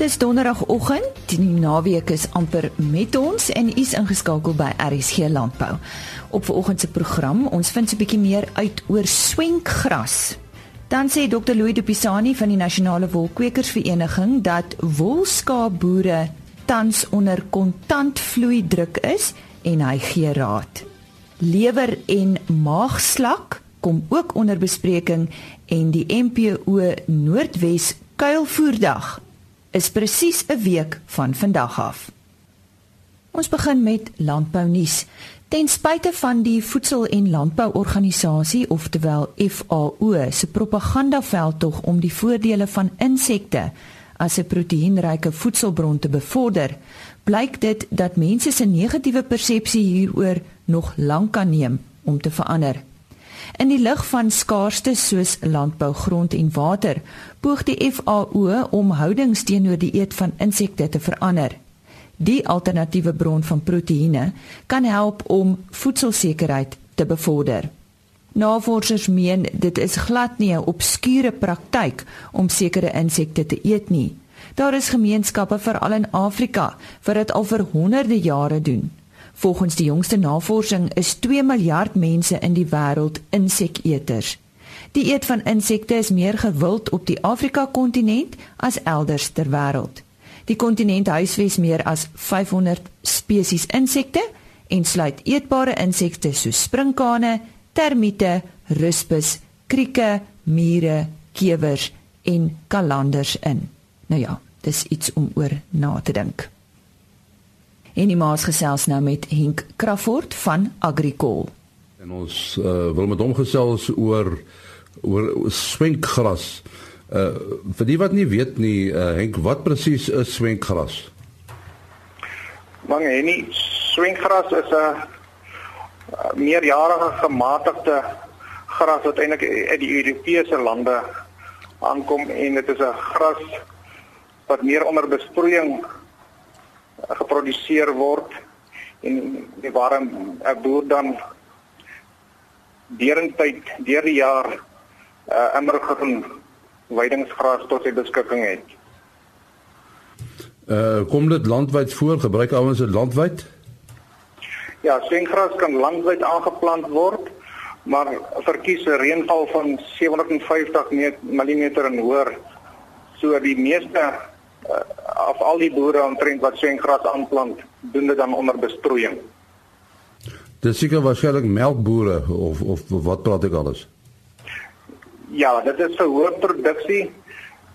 Dis donderdagoggend, die naweek is amper met ons en is ingeskakel by RSG Landbou. Op vanoggend se program, ons vind 'n bietjie meer uit oor swenkgras. Dan sê Dr. Louis de Pisani van die Nasionale Wolkwekersvereniging dat wolskaapboere tans onder kontantvloei druk is en hy gee raad. Lewer en maagslak kom ook onder bespreking en die MPO Noordwes kuilvoerdag is presies 'n week van vandag af. Ons begin met landbou nuus. Ten spyte van die Voedsel- en Landbouorganisasie, oftewel FAO, se propagandaveldtog om die voordele van insekte as 'n proteïenryke voedselbron te bevorder, blyk dit dat mense se negatiewe persepsie hieroor nog lank kan neem om te verander. In die lig van skaarstes soos landbougrond en water, poog die FAO om houdings teenoor die eet van insekte te verander. Die alternatiewe bron van proteïene kan help om voedselsekerheid te bevorder. Navorsers meen dit is glad nie 'n obskure praktyk om sekere insekte te eet nie. Daar is gemeenskappe veral in Afrika wat dit al vir honderde jare doen. Volgens die jongste navorsing is 2 miljard mense in die wêreld inseketers. Die eet van insekte is meer gewild op die Afrika-kontinent as elders ter wêreld. Die kontinent huisves meer as 500 spesies insekte en sluit eetbare insekte soos sprinkane, termiete, ruspus, krieke, mure, kewers en kalanders in. Nou ja, dis iets om oor na te dink. En die maas gesels nou met Henk Crawford van Agricol. En ons uh, wil met hom gesels oor oor swenkgras. Uh vir die wat nie weet nie, uh, Henk, wat presies is swenkgras? Man, nee, swenkgras is 'n meerjarige gematigde gras wat eintlik uit die Europese lande aankom en dit is 'n gras wat meer onder besproeiing geproduseer word en die warm 'n boer dan deurentyd deur die jaar 'n uh, immergroen weidingsgras tot sy beskikking het. Uh kom dit landwyd voor? Gebruik ouens dit landwyd? Ja, swengras kan landwyd aangeplant word, maar verkies 'n reënval van 750 mm en hoër. So die meeste uh, of al die boere omtrent wat swengras aanplant, doen dit dan onder besproeiing. Dis seker waarskynlik melkbore of of wat praat ek alles? Ja, dit is vir hoë produksie.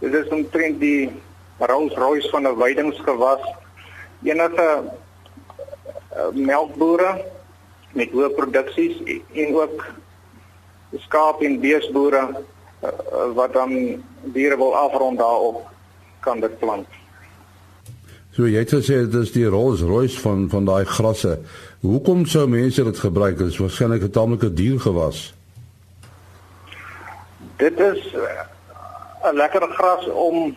Dit is omtrent die Rolls-Royce van 'n weidingsgewas. Enige uh, melkbore met hoë produksies en ook skaap en beesboere uh, wat dan diere wil afrond daarop kan dit plant. So jy het gesê dit is die Rolls-Royce van van daai grasse. Hoekom sou mense dit gebruik? Dit is waarskynlik 'n tamelike duur gewas. Dit is eh, 'n lekker gras om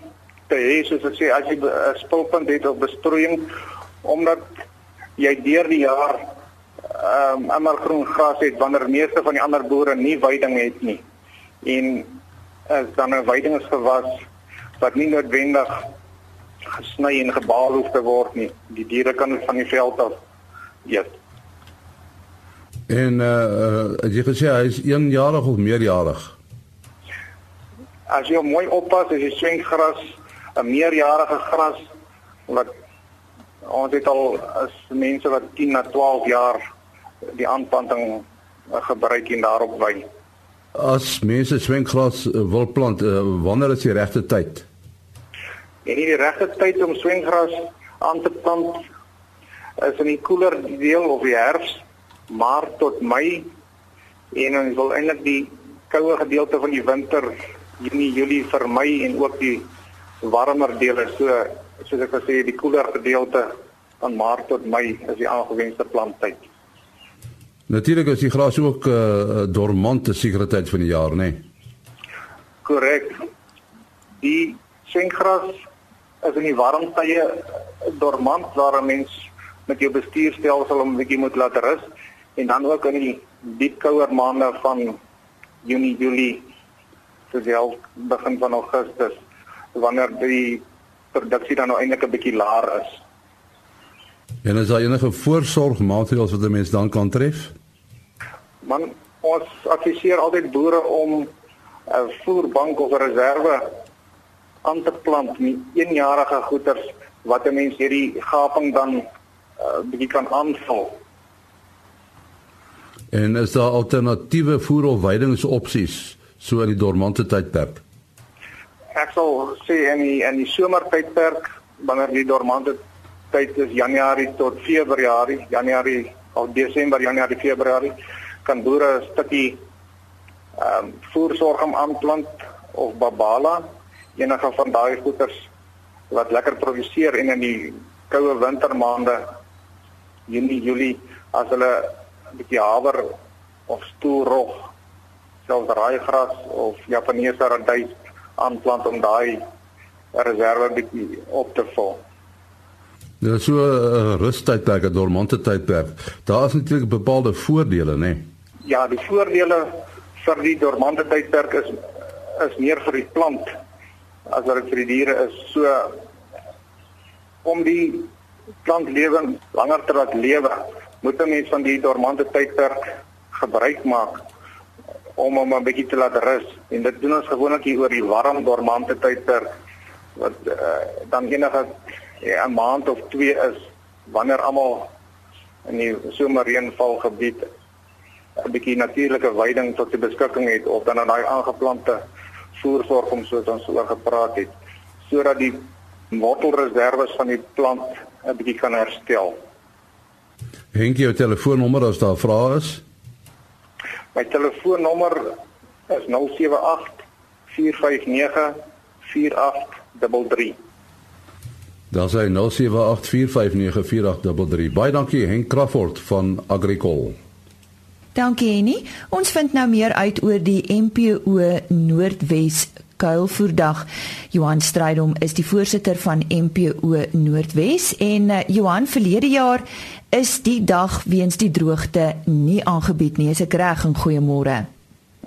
te hê soos ek sê as jy 'n spulpunt het of besproeiing omdat jy deur die jaar ehm um, immer groen gras het wanneer meeste van die ander boere nie veiding het nie. En as dan 'n veidingsgewas wat nie noodwendig gesny en gebaal hoef te word nie. Die diere kan van die veld af eet. En uh, uh jy gesê hy is 1 jarig of meerjarig. As jy mooi oppas, as jy swengras, 'n meerjarige gras wat ons het al as mense wat 10 na 12 jaar die aanplanting uh, gebruik en daarop wy. As mense swengras wil plant, wanneer is die regte tyd? En die regte tyd om swengras aan te plant is in die koeler deel of die herfs, maart tot mei. En ons wil eintlik die koue gedeelte van die winter Junie, Julie vermy en ook die warmer dele so soos ek gesê die koeler gedeelte van maart tot mei is die aangewenste planttyd. Natuurlik is die gras ook 'n uh, dormante sekuriteit van die jaar, nê? Nee? Korrek. Die swengras is in die warm tye dormant waar 'n mens met jou bestuurstelsel 'n bietjie moet laat rus en dan ook in die diep kouer maande van Junie, Julie tot die begin van Augustus wanneer die produksie dan nou eintlik 'n bietjie laer is. En is daar enige voorsorgmaatreëls wat 'n mens dan kan tref? Man, ons adviseer altyd boere om 'n voerbank of 'n reserve aan te plant, nie eenjarige goeders wat 'n mens hierdie gaping dan 'n uh, bietjie kan aanvul. En is daar alternatiewe voer of weidingsopsies so in die dormante tydperk? Ek sal sê in die in die somertydperk wanneer die dormante tyd is Januarie tot Februarie, Januarie of Desember, Januarie, Februarie kan boere 'n stukkie ehm um, voersorg om aanplant of babala enige van daai goeders wat lekker produseer en in die koue wintermaande Junie, Julie as hulle 'n bietjie haver of stoelrog selfs raaigras of Japaneese radys aanplant om daai reserve bietjie op te vul. Dit is so 'n uh, rustydperk, 'n dormante tydperk. Daar is natuurlik bepaalde voordele, né? Nee? Ja, die voordele vir die dormante tydperk is is meer vir die plant as wat dit vir die diere is. So om die plantlewing langer te laat lewe, moet 'n mens van die dormante tydperk gebruik maak om hom 'n bietjie te laat rus. En dit doen ons gewoonlik hier oor die warm dormante tydperk wat uh, dan enige ja, 'n maand of 2 is wanneer almal in die somerreënvalgebied 'n bietjie natuurlike veiding tot die beskikking het of dan aan daai aangeplante voersorg om soos ons oor gepraat het sodat die wortelreserwes van die plant 'n bietjie kan herstel. Henk jou telefoonnommer as daar vrae is. My telefoonnommer is 078 459 4833. Dan sê 0784594833. Baie dankie Henk Crawford van Agricol. Dankie Henny. Ons vind nou meer uit oor die MPO Noordwes Kuilvoerdag. Johan Strydom is die voorsitter van MPO Noordwes en uh, Johan verlede jaar is die dag weens die droogte nie aangebied nie. Is ek reg? Goeiemôre.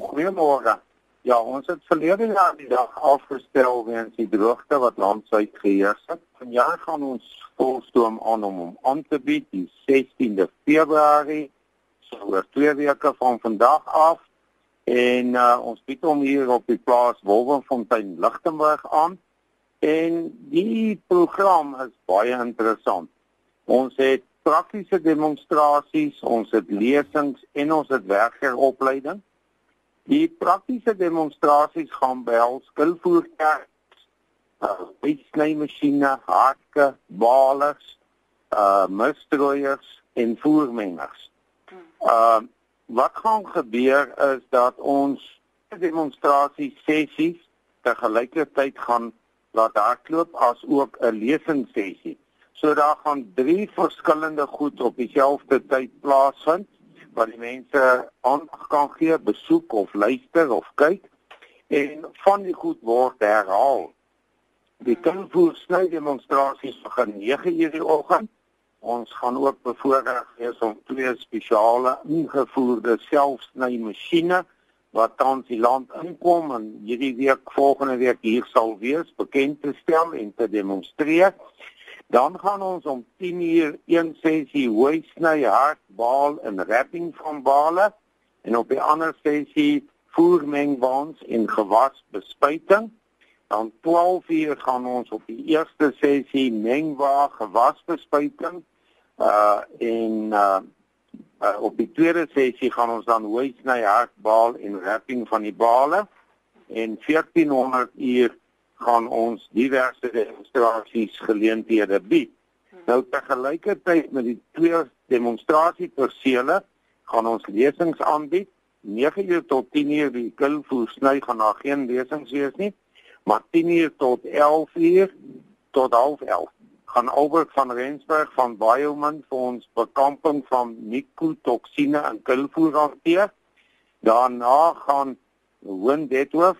Goeiemôre. Ja, ons het verlede jaar die dag afgestel weens die droogte wat landsuit geheers het. Vanjaar gaan ons volstoom aan om hom aan te bied die 16de Februarie oor 2 weke van vandag af en uh, ons bied hom hier op die plaas Wolwenfontein Lichtenburg aan en die program is baie interessant. Ons het praktiese demonstrasies, ons het lesings en ons het werkeropleiding. Die praktiese demonstrasies gaan behels skilvoertuie, uh, snijmasjiene, hakke, balers, uh mustrooiers en voermengers. Uh wat gaan gebeur is dat ons demonstrasie sessies te gelyke tyd gaan laat hardloop as ook 'n lesingssessie. So daar gaan drie verskillende goed op dieselfde tyd plaasvind waar die mense aandag kan gee, besoek of luister of kyk en van die goed word herhaal. Die kindervoer sny demonstrasies begin 9:00 die oggend Ons gaan ook bevoorreg wees om twee spesiale ingevoerde selfsnymasjiene wat tans die land inkom en hierdie week volgende week hier sal wees bekend te stel en te demonstreer. Dan gaan ons om 10:00 een sessie hooi sny hartbaal en wrapping van bale en op 'n ander sessie voermengwaans en gewasbespuiting. Dan 12:00 gaan ons op die eerste sessie mengwa gewasbespuiting uh en uh, uh op die tweede sessie gaan ons dan hooi sny hartbaal en wrapping van die bale en 1400 uur gaan ons diverse demonstrasies geleenthede bied. Nou tegelykertyd met die twee demonstrasiepersele gaan ons lesings aanbied. 9uur tot 10uur die kulvoer sny gaan daar geen lesings wees nie, maar 10uur tot 11uur tot 11:30 gaan Albert van Rensburg van Bioman vir ons bekamping van mikotoksine in kulvoer hanteer. Daarna gaan Hoen Dethof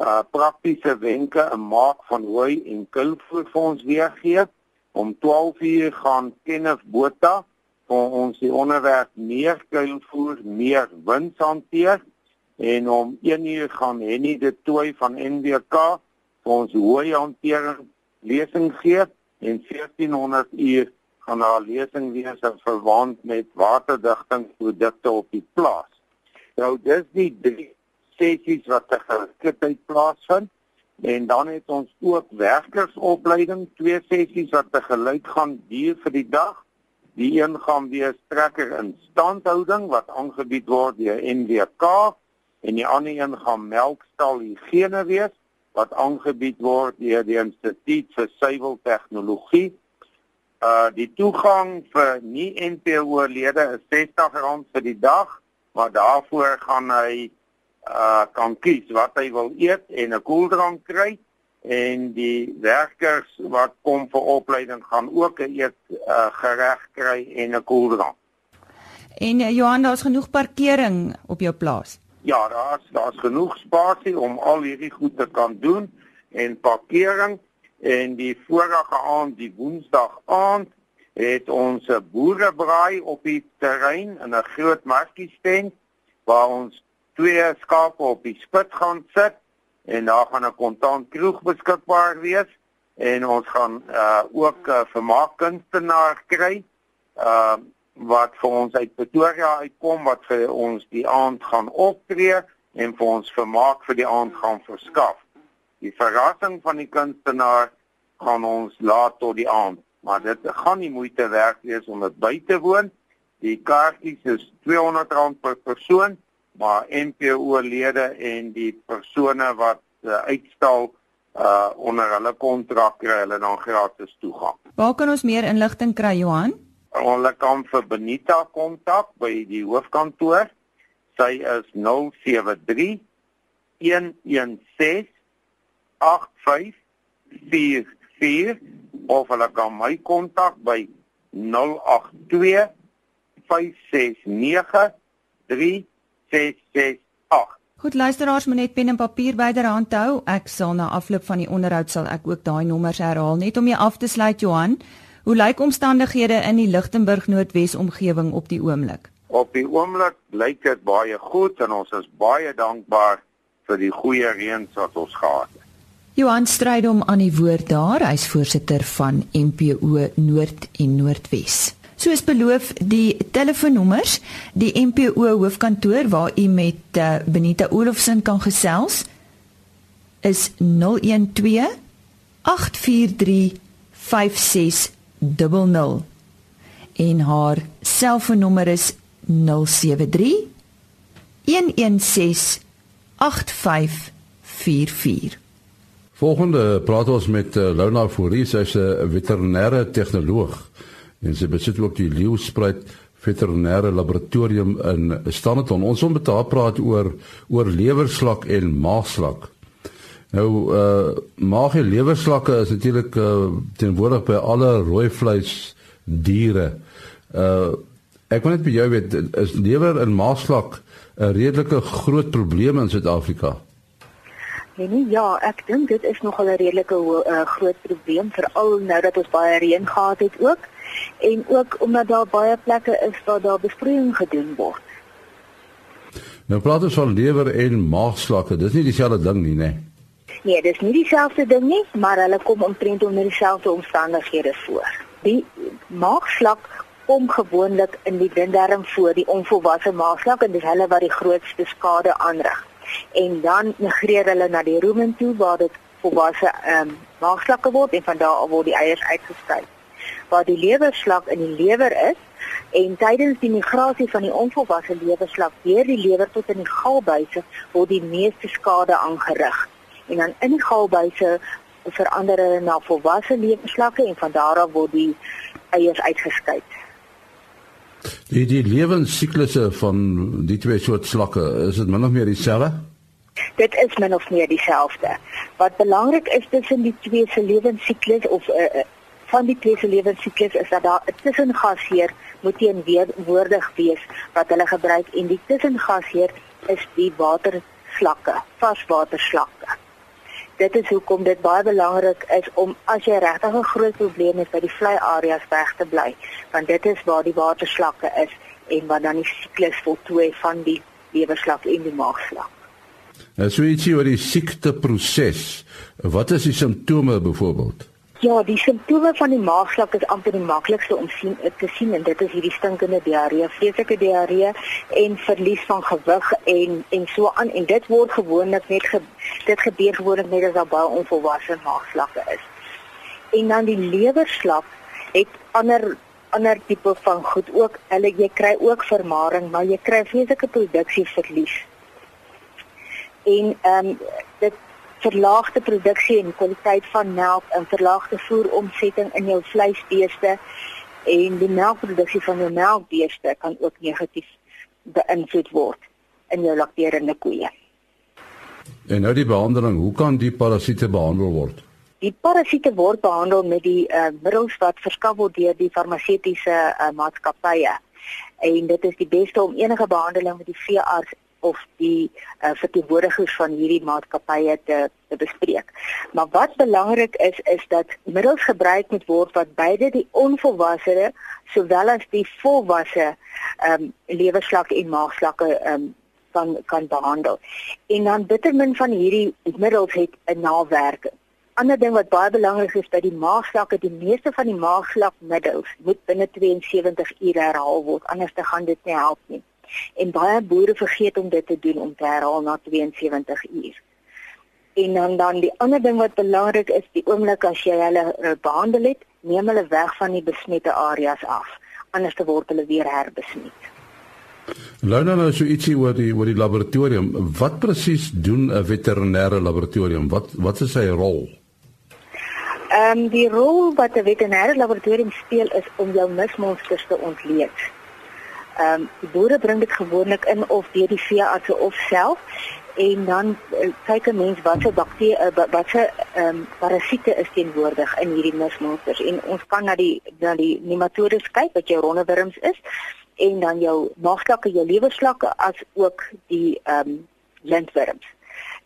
uh praktiese wenke en maak van hooi en kulvoer vir ons weergee. Om 12:00 gaan Kenneth Botha vir ons die onderwerp meer kulvoer, meer wins hanteer en om 1:00 gaan Henny de Tooi van NWK vir ons hooi hantering lesing gee en 1400 uur gaan daar lesing wees in verband met waterdigtingprodukte op die plaas. Nou dis die drie sessies wat te gelykheid plaasvind en dan het ons ook werkersopleiding, twee sessies wat te gelyk gaan duur vir die dag. Die een gaan wees trekker in standhouding wat aangebied word deur NWK en die ander een gaan melkstal higiëne wees wat aangebied word deur die Instituut vir Suiweltegnologie. Uh die toegang vir nie NPO lede is R60 vir die dag, maar daarvoor gaan hy uh kan kies wat hy wil eet en 'n koeldrank kry en die werkers wat kom vir opleiding gaan ook 'n eet uh, gereg kry en 'n koeldrank. En uh, Johan, daar's genoeg parkering op jou plaas. Ja, daar's daar's genoeg spasie om al hierdie goed te kan doen en parkering en die vorige aand, die Woensdag aand, het ons 'n boerebraai op die terrein in 'n groot markiestent waar ons twee skape op die spit gaan sit en daar gaan 'n kontant kroeg beskikbaar wees en ons gaan uh ook uh, vermaakkunstenaar kry. Uh wat vir ons uit Pretoria uitkom wat vir ons die aand gaan optree en vir ons vermaak vir die aand gaan verskaf. Die verrassing van die kunstenaar gaan ons laat tot die aand, maar dit gaan nie moeite werd wees om dit by te woon. Die kaartjies is R200 per persoon, maar NPO lede en die persone wat uh, uitstal uh onder hulle kontrak kry hulle dan gratis toegang. Waar kan ons meer inligting kry Johan? Hulle kan vir Benita kontak by die hoofkantoor. Sy is 073 116 8544 of hulle kan my kontak by 082 569 3668. Goed luisteraars, moet net pen en papier byderhand hou. Ek sal na afloop van die onderhoud sal ek ook daai nommers herhaal net om jou af te sluit Johan. Hoe lyk omstandighede in die Lichtenburg Noordwes omgewing op die oomblik? Op die oomblik lyk dit baie goed en ons is baie dankbaar vir die goeie reëns wat ons gehad het. Johan Strydom aan die woord daar, hy's voorsitter van MPO Noord en Noordwes. Soos beloof, die telefoonnommers, die MPO hoofkantoor waar u met uh, Benita Olofsen kan gesels is 012 843 56 00 en haar selfoonnommer is 073 116 8544 Volgende praat ons met uh, Lona Fourie, sy's 'n veterinêre tegnoloog en sy besit ook die Leeuspruit Veterinêre Laboratorium in Standerton. Ons wil met haar praat oor oor lewerslak en maagslak. Nou uh maag en lewerslakke is natuurlik uh teenwoordig by alle rooi vleis diere. Uh ek wil net by jou weet is lewer en maagslak 'n redelike groot probleem in Suid-Afrika? Nee, ja, ek dink dit is nogal 'n redelike uh, groot probleem veral nou dat ons baie reën gehad het ook en ook omdat daar baie plekke is waar daar besproeiing gedoen word. Nou praat ons van lewer en maagslakke. Dis nie dieselfde ding nie, né? Nee. Nee, dis nie dieselfde ding nie, maar hulle kom omtrent onder dieselfde omstandighede voor. Die maagslak kom gewoonlik in die dindarm voor, die onvolwasse maagslak en dis hulle wat die grootste skade aanrig. En dan migreer hulle na die rumen toe waar dit volwasse ehm um, maagslakke word en van daar af word die eiers uitgeskei. Waar die lewerslak in die lewer is en tydens die migrasie van die onvolwasse lewerslak deur die lewer tot in die galbuise word die meeste skade aangerig en dan in die galbuise verander hulle na volwasse lewensslakke en van daar af word die eiers uitgeskei. Die die lewensiklusse van die twee soort slakke, is dit min of meer dieselfde? Dit is min of meer dieselfde. Wat belangrik is tussen die twee se lewensiklus of uh, van die twee se lewensiklus is dat daar 'n tussengasheer moet teenwoordig wees wat hulle gebruik en die tussengasheer is die waterslakke, varswaterslakke dit is hoekom dit baie belangrik is om as jy regtig 'n groot probleem het by die vlei areas weg te bly, want dit is waar die waterslakke is en wat dan die siklus voltooi van die lewerslak en die maagslak. Nou so ietsie oor die siekteproses. Wat is die simptome byvoorbeeld? Ja, die simptome van die maagslak is amper die maklikste om sien te sien en dit is hierdie stinkende diarree, vreeslike diarree en verlies van gewig en en so aan en dit word gewoonlik net ge, dit gebeur gewoonlik net as daar baie onvolwasse maagslakke is. En dan die lewerslak het ander ander tipe van goed ook. Hulle jy kry ook vermaring, maar jy kry vreeslike produksieverlies. En ehm um, dit verlaagde produksie en kwaliteit van melk en verlaagde voeromsetting in jou vleisbeeste en die melkproduksie van jou melkbeeste kan ook negatief beïnvloed word in jou lakterende koeie. En nou die behandeling, hoe kan die parasiete behandel word? Die parasiete word behandel met die uh, middels wat verskaf word deur die farmaseutiese uh, maatskappye. En dit is die beste om enige behandeling met die veearts of die uh, verteenwoordigers van hierdie maatskappye te, te bespreek. Maar wat belangrik is is dat middels gebruik moet word wat beide die onvolwasse sowel as die volwasse ehm um, lewerslak en maagslakke ehm um, kan kan behandel. En dan bitter min van hierdie middels het 'n nawerking. Ander ding wat baie belangrik is by die maagslakke, die meeste van die maagslakmiddels moet binne 72 ure herhaal word, anders dan gaan dit nie help nie en baie boere vergeet om dit te doen om te herhaal na 72 uur. En dan dan die ander ding wat belangrik is, die oomblik as jy hulle eh, behandel het, neem hulle weg van die besmette areas af, anders te word hulle weer herbesmet. Lona nou so ietsie oor die oor die laboratorium. Wat presies doen 'n veterinêre laboratorium? Wat wat is sy rol? Ehm um, die rol wat 'n veterinêre laboratorium speel is om jou mismonsters te ontleed. Ehm um, die boere bring dit gewoonlik in of deur die veeartse of self en dan uh, kyk 'n mens watse bakterie uh, watse ehm um, parasiete is teenwoordig in hierdie mismonsters en ons kan na die na die nematodes kyk wat jou rondewurms is en dan jou maagslakke, jou lewerslakke as ook die ehm um, lintwurms.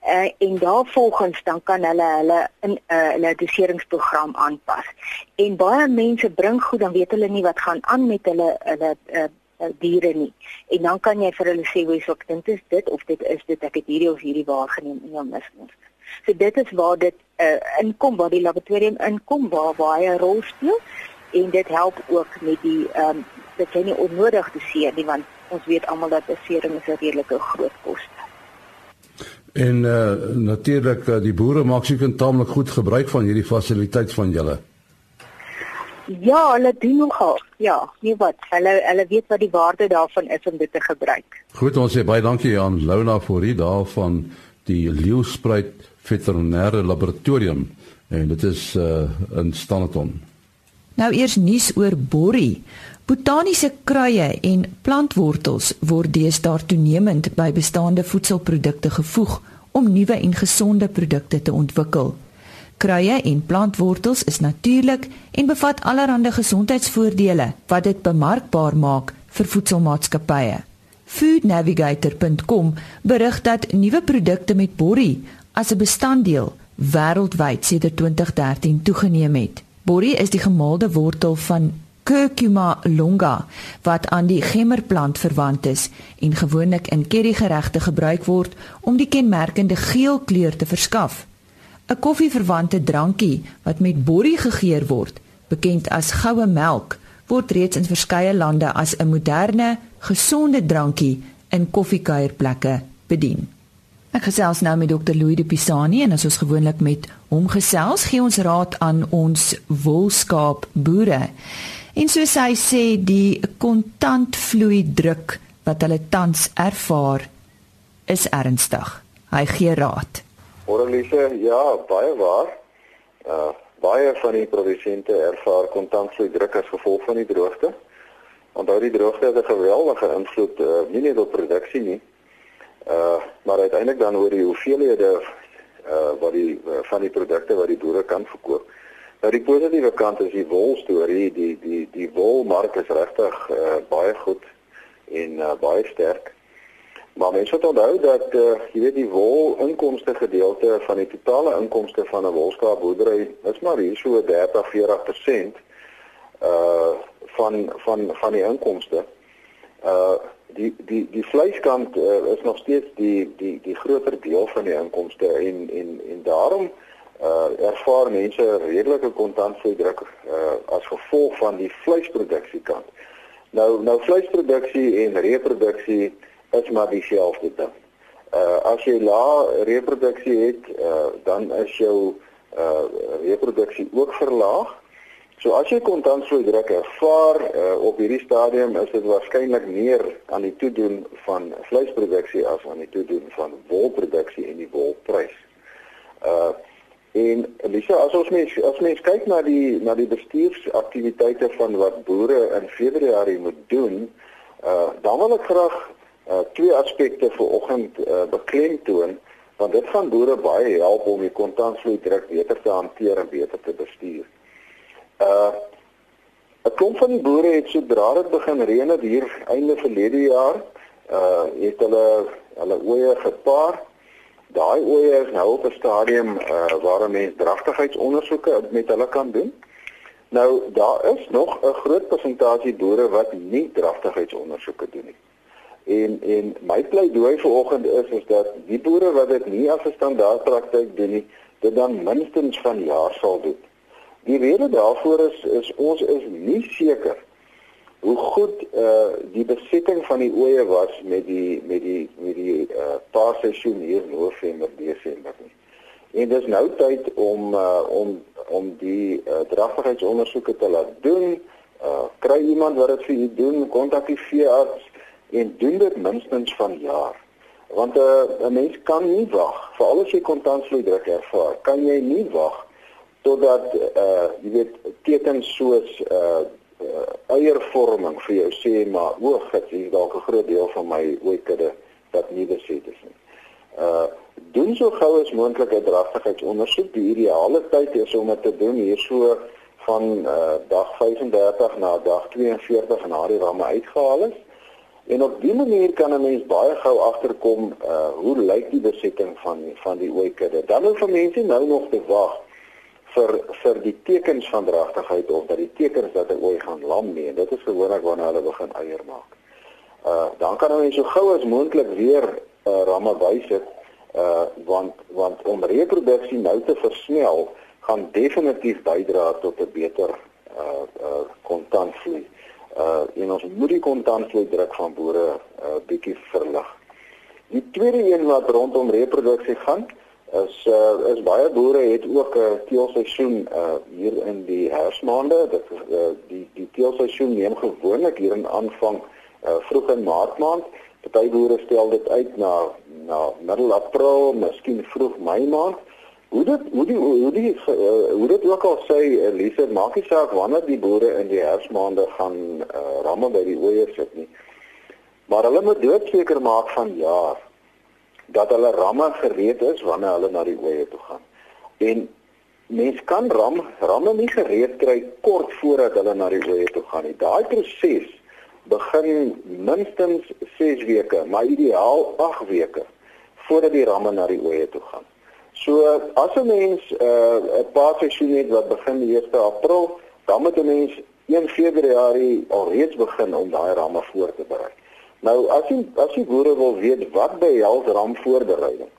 Uh, en daarvolgens dan kan hulle hulle in 'n uh, hulle doseringsprogram aanpas. En baie mense bring goed dan weet hulle nie wat gaan aan met hulle hulle uh, uh, diere nie. En dan kan jy vir hulle sê hoe jy sê dit is dit of dit is dit ek het hierdie of hierdie waargeneem in jou mismos. So dit is waar dit uh, inkom waar die laboratorium inkom waar baie 'n rol speel en dit help ook met die ehm um, dit jy nie onnodig te seer nie want ons weet almal dat besering is 'n redelike groot koste. En uh, natuurlik uh, die boere maak seker taamlik goed gebruik van hierdie fasiliteit van julle. Ja, hulle doen nogal. Ja, nee wat, hulle hulle weet wat die waarde daarvan is om dit te gebruik. Goed, ons sê baie dankie aan Lona Fourie daarvan die Leeuspruit Veterinêre Laboratorium en dit is uh, in Standerton. Nou eers nuus oor borrie. Botaniese kruie en plantwortels word deesdae toenemend by bestaande voedselprodukte gevoeg om nuwe en gesonde produkte te ontwikkel. Kruie en plantwortels is natuurlik en bevat allerlei gesondheidsvoordele wat dit bemarkbaar maak vir voedselmaatskappye. Foodnavigator.com berig dat nuwe produkte met borrie as 'n bestanddeel wêreldwyd sedert 2013 toegeneem het. Borrie is die gemaalde wortel van Curcuma longa wat aan die gemmerplant verwant is en gewoonlik in currygeregte gebruik word om die kenmerkende geel kleur te verskaf. 'n koffieverwante drankie wat met borrie gegeur word, bekend as goue melk, word reeds in verskeie lande as 'n moderne, gesonde drankie in koffiekuierplekke bedien. Ek gesels nou met Dr. Louis de Pisani en as ons gewoonlik met hom gesels, gee ons raad aan ons wolskaap boere. En soos hy sê, die kontantvloei druk wat hulle tans ervaar, is ernstig. Hy gee raad. Oralise, ja, baie waar. Uh baie van die produsente ervaar kontantvloei druk as gevolg van die droogte. Onthou die droogte het 'n geweldige invloed uh, nie net op produksie nie, uh maar uiteindelik dan oor die hoeveelhede uh wat die uh, van die produkte wat die boere kan verkoop. Nou die positiewe kant is die wol storie, die die die wolmark is regtig uh, baie goed en uh, baie sterk. Maar mense moet onthou dat uh, jy weet die wol inkomste gedeelte van die totale inkomste van 'n wolskaapboerdery is maar hier so 30-40% uh van van van die inkomste. Uh die die die vleiskant uh, is nog steeds die die die groter deel van die inkomste en en en daarom uh ervaar mense redelike kontantvloeidruk uh as gevolg van die vleisproduksie kant. Nou nou vleisproduksie en reproduksie is maar dieselfde ding. Uh as jy lae reproduksie het, uh dan is jou uh reproduksie ook verlaag. So as jy kontantvloeidruk ervaar uh, op hierdie stadium is dit waarskynlik meer aan die toedoen van vleisproduksie as aan die toedoen van wolproduksie en die wolprys. Uh En Lisa, as ons mens as mens kyk na die na die bestuursaktiwiteite van wat boere in Februarie moet doen, uh dan wil ek graag uh twee aspekte vir oggend uh beklemtoon want dit gaan boere baie help om die kontantvloei druk beter te hanteer en beter te bestuur. Uh 'n klomp van die boere het sodra dit begin reën het hier einde verlede jaar, uh het hulle hulle oeye gepaard Daai oeye is nou op 'n stadium uh, waar 'n mens dragtigheidsondersoeke met hulle kan doen. Nou daar is nog 'n groot persentasie boere wat nie dragtigheidsondersoeke doen nie. En en my pleidooi vanoggend is is dat die boere wat dit nie as 'n standaard praktyk doen nie, dit dan minstens van jaar sal doen. Die rede daarvoor is is ons is nie seker hoe goed uh die besetting van die oeye was met die met die met die uh paarseisoen hier in November, Desember nie. En dis nou tyd om uh om om die uh, dragtigheidsondersoeke te laat doen. Uh kry iemand wat dit vir u doen, kontak die veearts en doen dit minstens van jaar. Want 'n uh, mens kan nie wag vir al die kontantvloeidruk ervaar. Kan jy nie wag totdat uh jy weet tekens soos uh uh, eiervorming vir jou sê maar o, gits hier dalk 'n groot deel van my ooikudde wat nie beset is nie. Uh doen so gou as moontlik 'n dragtigheidsondersoek. Die ideale tyd is om dit te doen hier so van uh dag 35 na dag 42 na die ramme uitgehaal is. En op dié manier kan 'n mens baie gou agterkom uh hoe lyk die besetting van van die ooikudde. Dan hoef mense nou nog te wag vir vir die tekens van dragtigheid of dat die tekens dat hy ooit gaan lam nie en dit is gewoonlik wanneer hulle begin eier maak. Uh dan kan hulle so gou as moontlik weer uh ramme bysit uh want want om reproduksie nou te versnel gaan definitief bydra tot 'n beter uh uh kontantvloei. Uh en ons moet die kontantvloei druk van boere uh bietjie verlig. Die tweede een wat rondom reproduksie gaan, is uh, is baie boere het ook 'n uh, teelseisoen uh, hier in die herfsmaande dit uh, die die teelseisoen neem gewoonlik hier in aanvang uh, vroeg in maart maand. Party boere stel dit uit na na middel april miskien vroeg mei maand hoe dit hoe die hoe die uh, hoe dit ook al sê Elise maak nie saak wanneer die boere in die herfsmaande gaan uh, ramme by die ooiers sit nie maar hulle moet doodseker maak van jaar dat hulle ramme gereed is wanneer hulle na die oeye toe gaan. En mens kan ram ramme nie gereed kry kort voordat hulle na die oeye toe gaan nie. Daai proses begin minstens 6 weke, maar ideaal 8 weke voordat die ramme na die oeye toe gaan. So as 'n mens uh, 'n uh, paar seisoen het wat begin die 1 April, dan moet 'n mens 1 Februarie alreeds begin om daai ramme voor te berei. Nou as jy as jy boere wil weet wat behels ramvoorbereiding,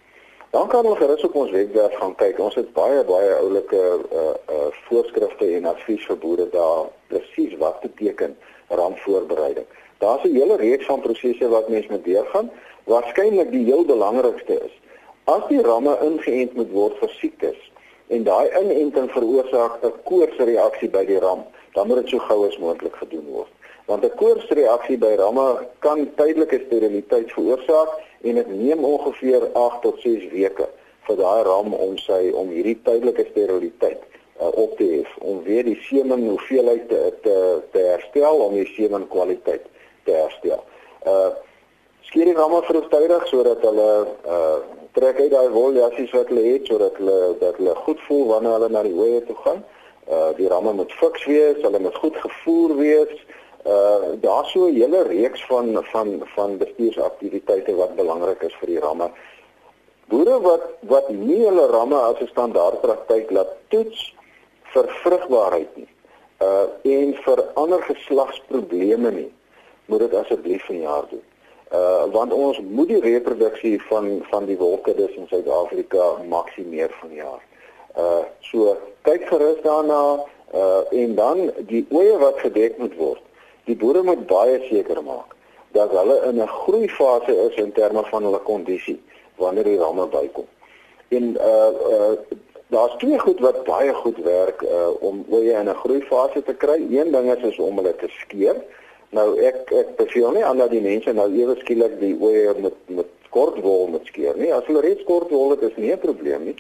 dan kan hulle gerus op ons webwerf gaan kyk. Ons het baie baie oulike uh uh voorskrifte en advies vir boere daar presies wat beteken ramvoorbereiding. Daar's 'n hele reeks van prosesse wat mens moet deurgaan. Waarskynlik die heel belangrikste is as die ramme ingeënt moet word vir siektes en daai inenting veroorsaak 'n koorsreaksie by die ram, dan moet dit so gou as moontlik gedoen word want 'n koorsreaksie by ramme kan tydelike steriliteit veroorsaak en dit neem ongeveer 8 tot 6 weke vir daai ram om sy om hierdie tydelike steriliteit uh, op te hef om weer die semen hoeveelheid te te, te herstel om die semen kwaliteit te herstel. Uh skeer die ramme vroegtydig sodat hulle uh trek uit daai wol jassies wat hulle het sodat hulle dat hulle goed voel wanneer hulle na die hoë toe gaan. Uh die ramme moet fiks wees, hulle moet goed gevoer wees uh daar so 'n hele reeks van van van bestuursaktiwiteite wat belangrik is vir die ramme. Boere wat wat nie hulle ramme as 'n standaard praktyk laat toets vir vrugbaarheid nie. Uh en vir ander geslagsprobleme nie. Moet dit asseblief van jaar doen. Uh want ons moet die reproduksie van van die wolkedis in Suid-Afrika maksimeer van jaar. Uh so kyk gerus daarna uh en dan die oeye wat gedek moet word. Die boere moet baie seker maak dat hulle in 'n groeifase is in terme van hulle kondisie wanneer die ramme bykom. En uh uh daar's twee goed wat baie goed werk uh om oeye in 'n groeifase te kry. Een ding is is om hulle te skeer. Nou ek ek beveel nie aan dat die mense nou ewe skielik die oeye met met kort wol moet skeer nie. As hulle reeds kort wol het, is nie 'n probleem nie.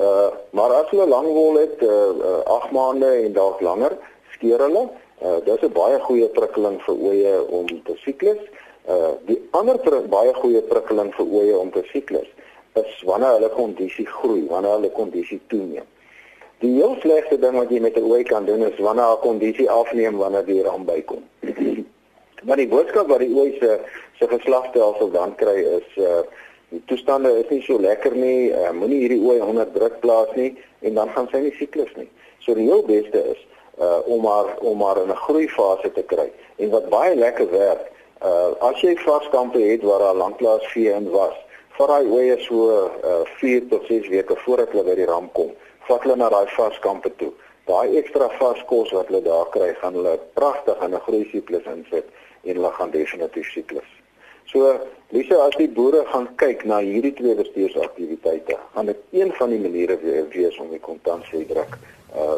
Uh maar as hulle lang wol het, uh 8 uh, maande en dalk langer, skeer hulle. Uh dis 'n baie goeie prikkeling vir oeye om te siklus. Uh die ander baie goeie prikkeling vir oeye om te siklus is wanneer hulle kondisie groei, wanneer hulle kondisie toeneem. Die heel slegste ding wat jy met 'n ooi kan doen is wanneer haar kondisie afneem wanneer die ram bykom. Maar die boodskap wat die ooi se se geslagstelsel dan kry is uh die toestande is nie so lekker nie. Uh, Moenie hierdie ooi onder druk plaas nie en dan gaan sy nie siklus nie. So die heel beste is uh om maar om maar in 'n groeifase te kry. En wat baie lekker werk, uh as jy vaskampe het waar daar lanklaas vee in was, vir daai oeye so uh 4 tot 6 weke voordat hulle by die ram kom, vat hulle na daai varskampe toe. Daai ekstra vars kos wat hulle daar kry, gaan hulle pragtig in 'n groei siklus insit en hulle gaan definitief siklus. So, Lise, as die boere gaan kyk na hierdie twee bestuursaktiwiteite, gaan dit een van die maniere wees om die kontantvloeidruk uh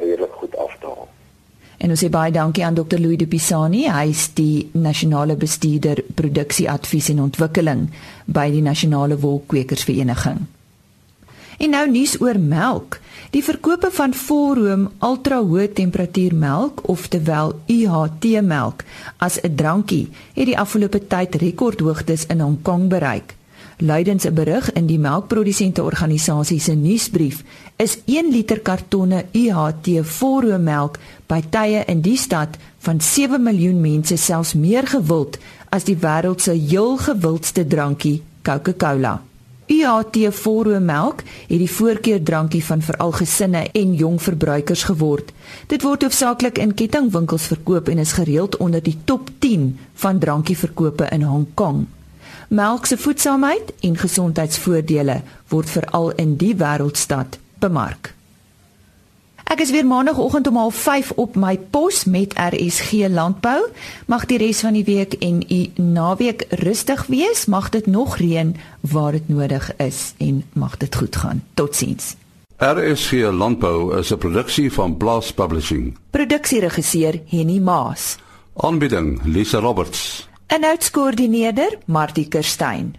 redelik goed af te haal. En ons sê baie dankie aan Dr. Louis de Pisani, hy is die nasionale bestuurder produksieadvies en ontwikkeling by die Nasionale Wolkwekersvereniging. En nou nuus oor melk. Die verkope van volroom ultra-hoë temperatuur melk, oftewel UHT melk, as 'n drankie, het die afgelope tyd rekordhoogtes in Hong Kong bereik. Luidens 'n berig in die melkprodusente organisasie se nuusbrief is 1 liter kartonne UHT volroommelk by tye in die stad van 7 miljoen mense selfs meer gewild as die wêreld se heel gewildste drankie Coca-Cola. UHT volroommelk het die voorkeurdrankie van veral gesinne en jong verbruikers geword. Dit word hoofsaaklik in kettingwinkels verkoop en is gereeld onder die top 10 van drankieverkope in Hong Kong. Melk se voedsaamheid en gesondheidsvoordele word veral in die wêreldstad bemark. Ek is weer maandagooggend om 05:30 op my pos met RSG Landbou. Mag die res van die week en u naweek rustig wees. Mag dit nog reën waar dit nodig is en mag dit goed gaan. Totsiens. RSG Landbou is 'n produksie van Blast Publishing. Produksieregisseur Henny Maas. Aanbieding Lisa Roberts. En uitskoördineerder Martie Kerstyn.